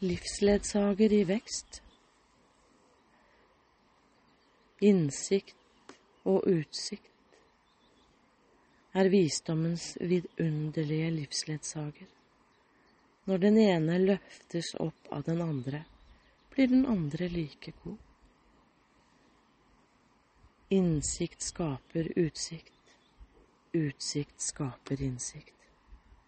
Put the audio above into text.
livsledsager i vekst. Innsikt og utsikt er visdommens vidunderlige livsledsager. Når den ene løftes opp av den andre, blir den andre like god. Innsikt skaper utsikt, utsikt skaper innsikt.